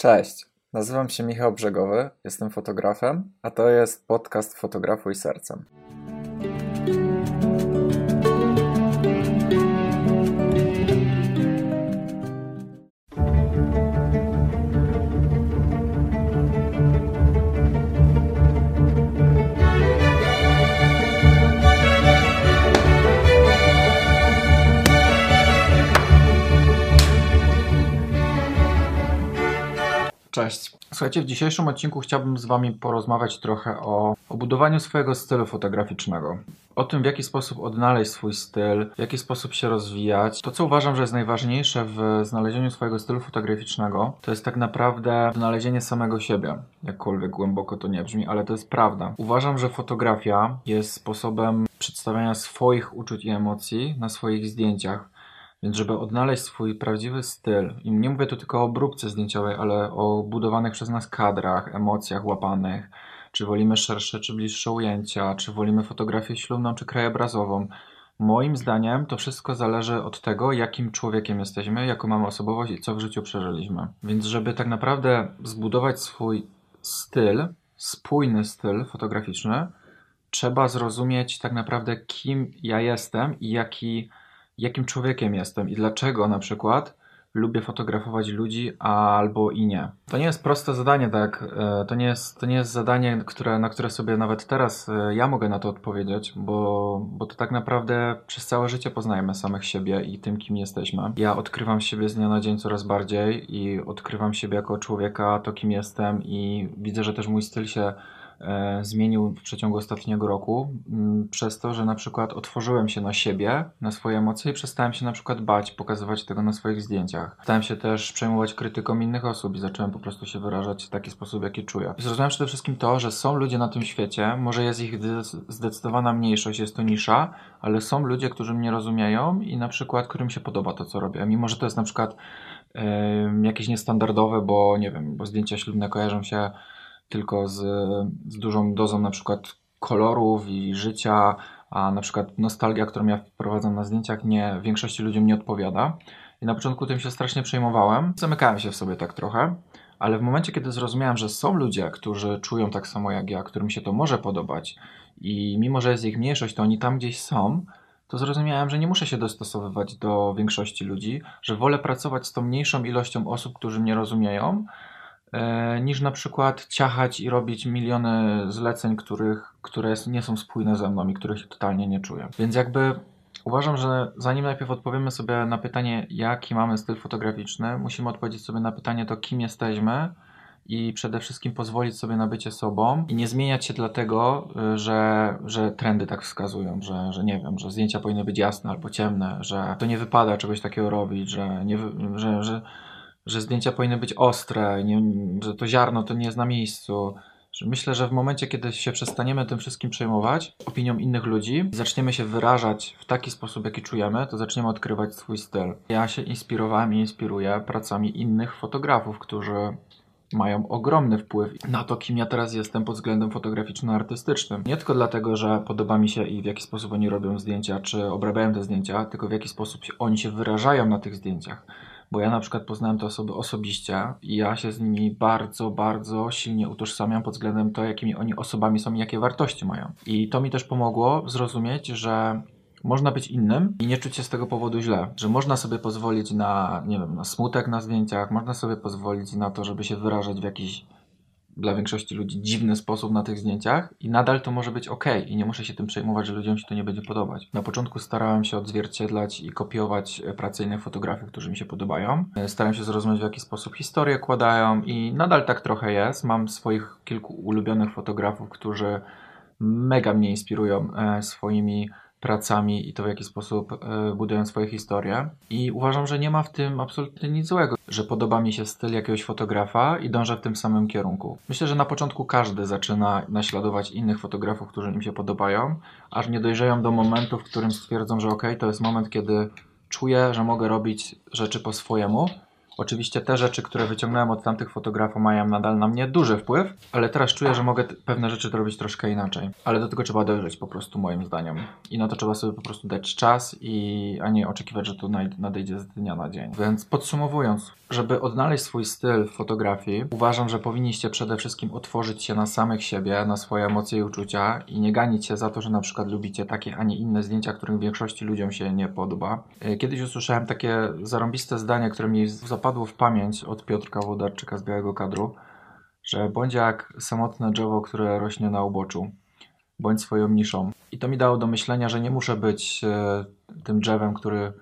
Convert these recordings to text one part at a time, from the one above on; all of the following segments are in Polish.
Cześć, nazywam się Michał Brzegowy, jestem fotografem, a to jest podcast Fotografuj Sercem. Cześć. Słuchajcie, w dzisiejszym odcinku chciałbym z Wami porozmawiać trochę o, o budowaniu swojego stylu fotograficznego. O tym, w jaki sposób odnaleźć swój styl, w jaki sposób się rozwijać. To, co uważam, że jest najważniejsze w znalezieniu swojego stylu fotograficznego, to jest tak naprawdę znalezienie samego siebie. Jakkolwiek głęboko to nie brzmi, ale to jest prawda. Uważam, że fotografia jest sposobem przedstawiania swoich uczuć i emocji na swoich zdjęciach więc żeby odnaleźć swój prawdziwy styl, i nie mówię tu tylko o obróbce zdjęciowej, ale o budowanych przez nas kadrach, emocjach łapanych, czy wolimy szersze czy bliższe ujęcia, czy wolimy fotografię ślubną czy krajobrazową. Moim zdaniem to wszystko zależy od tego, jakim człowiekiem jesteśmy, jaką mamy osobowość i co w życiu przeżyliśmy. Więc żeby tak naprawdę zbudować swój styl, spójny styl fotograficzny, trzeba zrozumieć tak naprawdę kim ja jestem i jaki jakim człowiekiem jestem i dlaczego na przykład lubię fotografować ludzi albo i nie. To nie jest proste zadanie, tak? E, to nie jest, to nie jest zadanie, które, na które sobie nawet teraz e, ja mogę na to odpowiedzieć, bo, bo to tak naprawdę przez całe życie poznajemy samych siebie i tym, kim jesteśmy. Ja odkrywam siebie z dnia na dzień coraz bardziej i odkrywam siebie jako człowieka, to kim jestem i widzę, że też mój styl się zmienił w przeciągu ostatniego roku, mm, przez to, że na przykład otworzyłem się na siebie, na swoje emocje i przestałem się na przykład bać, pokazywać tego na swoich zdjęciach. Stałem się też przejmować krytyką innych osób i zacząłem po prostu się wyrażać w taki sposób, jaki czuję. Zrozumiałem przede wszystkim to, że są ludzie na tym świecie, może jest ich zdecydowana mniejszość, jest to nisza, ale są ludzie, którzy mnie rozumieją i na przykład, którym się podoba to, co robię. Mimo, że to jest na przykład yy, jakieś niestandardowe, bo nie wiem, bo zdjęcia ślubne kojarzą się tylko z, z dużą dozą na przykład kolorów i życia, a na przykład nostalgia, którą ja wprowadzam na zdjęciach, nie większości ludziom nie odpowiada. I na początku tym się strasznie przejmowałem. Zamykałem się w sobie tak trochę, ale w momencie, kiedy zrozumiałem, że są ludzie, którzy czują tak samo jak ja, którym się to może podobać i mimo, że jest ich mniejszość, to oni tam gdzieś są, to zrozumiałem, że nie muszę się dostosowywać do większości ludzi, że wolę pracować z tą mniejszą ilością osób, którzy mnie rozumieją, niż na przykład ciachać i robić miliony zleceń, których, które nie są spójne ze mną i których totalnie nie czuję. Więc jakby uważam, że zanim najpierw odpowiemy sobie na pytanie, jaki mamy styl fotograficzny, musimy odpowiedzieć sobie na pytanie to, kim jesteśmy i przede wszystkim pozwolić sobie na bycie sobą i nie zmieniać się dlatego, że, że trendy tak wskazują, że, że nie wiem, że zdjęcia powinny być jasne albo ciemne, że to nie wypada czegoś takiego robić, że, nie, że, że że zdjęcia powinny być ostre, nie, że to ziarno to nie jest na miejscu. Że myślę, że w momencie, kiedy się przestaniemy tym wszystkim przejmować, opinią innych ludzi, zaczniemy się wyrażać w taki sposób, jaki czujemy, to zaczniemy odkrywać swój styl. Ja się inspirowałem i inspiruję pracami innych fotografów, którzy mają ogromny wpływ na to, kim ja teraz jestem pod względem fotograficzno-artystycznym. Nie tylko dlatego, że podoba mi się i w jaki sposób oni robią zdjęcia, czy obrabiają te zdjęcia, tylko w jaki sposób oni się wyrażają na tych zdjęciach bo ja na przykład poznałem te osoby osobiście i ja się z nimi bardzo, bardzo silnie utożsamiam pod względem to, jakimi oni osobami są i jakie wartości mają. I to mi też pomogło zrozumieć, że można być innym i nie czuć się z tego powodu źle, że można sobie pozwolić na, nie wiem, na smutek na zdjęciach, można sobie pozwolić na to, żeby się wyrażać w jakiś dla większości ludzi dziwny sposób na tych zdjęciach i nadal to może być ok i nie muszę się tym przejmować, że ludziom się to nie będzie podobać. Na początku starałem się odzwierciedlać i kopiować prace innych fotografów, którzy mi się podobają. Starałem się zrozumieć, w jaki sposób historię kładają i nadal tak trochę jest. Mam swoich kilku ulubionych fotografów, którzy mega mnie inspirują e, swoimi pracami i to w jaki sposób e, budują swoje historie. I uważam, że nie ma w tym absolutnie nic złego, że podoba mi się styl jakiegoś fotografa i dążę w tym samym kierunku. Myślę, że na początku każdy zaczyna naśladować innych fotografów, którzy im się podobają, aż nie dojrzeją do momentu, w którym stwierdzą, że ok, to jest moment, kiedy czuję, że mogę robić rzeczy po swojemu Oczywiście te rzeczy, które wyciągnąłem od tamtych fotografów mają nadal na mnie duży wpływ, ale teraz czuję, że mogę pewne rzeczy robić troszkę inaczej. Ale do tego trzeba dojrzeć po prostu moim zdaniem. I na to trzeba sobie po prostu dać czas i a nie oczekiwać, że to nadejdzie z dnia na dzień. Więc podsumowując, żeby odnaleźć swój styl w fotografii, uważam, że powinniście przede wszystkim otworzyć się na samych siebie, na swoje emocje i uczucia i nie ganić się za to, że na przykład lubicie takie, a nie inne zdjęcia, którym większości ludziom się nie podoba. E, kiedyś usłyszałem takie zarąbiste zdanie, które mi zapadło w pamięć od Piotrka Wodarczyka z Białego Kadru, że bądź jak samotne drzewo, które rośnie na uboczu, bądź swoją niszą. I to mi dało do myślenia, że nie muszę być e, tym drzewem, który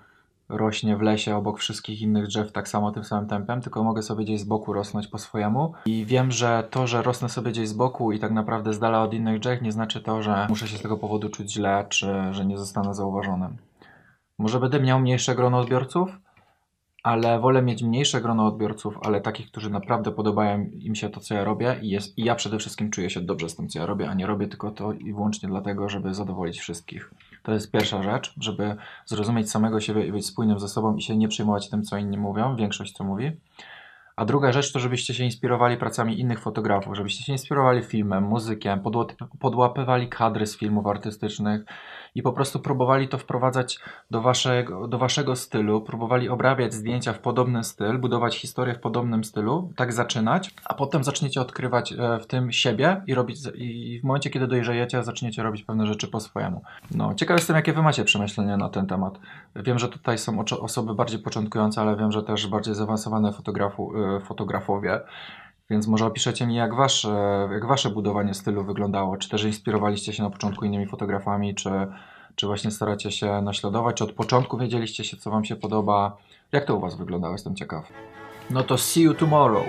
rośnie w lesie obok wszystkich innych drzew tak samo tym samym tempem, tylko mogę sobie gdzieś z boku rosnąć po swojemu. I wiem, że to, że rosnę sobie gdzieś z boku i tak naprawdę z dala od innych drzew, nie znaczy to, że muszę się z tego powodu czuć źle, czy że nie zostanę zauważonym. Może będę miał mniejsze grono odbiorców, ale wolę mieć mniejsze grono odbiorców, ale takich, którzy naprawdę podobają im się to, co ja robię i, jest, i ja przede wszystkim czuję się dobrze z tym, co ja robię, a nie robię tylko to i wyłącznie dlatego, żeby zadowolić wszystkich. To jest pierwsza rzecz, żeby zrozumieć samego siebie i być spójnym ze sobą i się nie przejmować tym, co inni mówią, większość co mówi. A druga rzecz to, żebyście się inspirowali pracami innych fotografów, żebyście się inspirowali filmem, muzykiem, podłapywali kadry z filmów artystycznych, i po prostu próbowali to wprowadzać do waszego, do waszego stylu, próbowali obrabiać zdjęcia w podobny styl, budować historię w podobnym stylu, tak zaczynać, a potem zaczniecie odkrywać e, w tym siebie i robić, i w momencie, kiedy dojrzejecie, zaczniecie robić pewne rzeczy po swojemu. No, ciekaw jestem, jakie wy macie przemyślenia na ten temat. Wiem, że tutaj są osoby bardziej początkujące, ale wiem, że też bardziej zaawansowane fotografu, fotografowie. Więc może opiszecie mi, jak wasze, jak wasze budowanie stylu wyglądało. Czy też inspirowaliście się na początku innymi fotografami, czy, czy właśnie staracie się naśladować, czy od początku wiedzieliście się, co wam się podoba. Jak to u was wyglądało? Jestem ciekaw. No to see you tomorrow.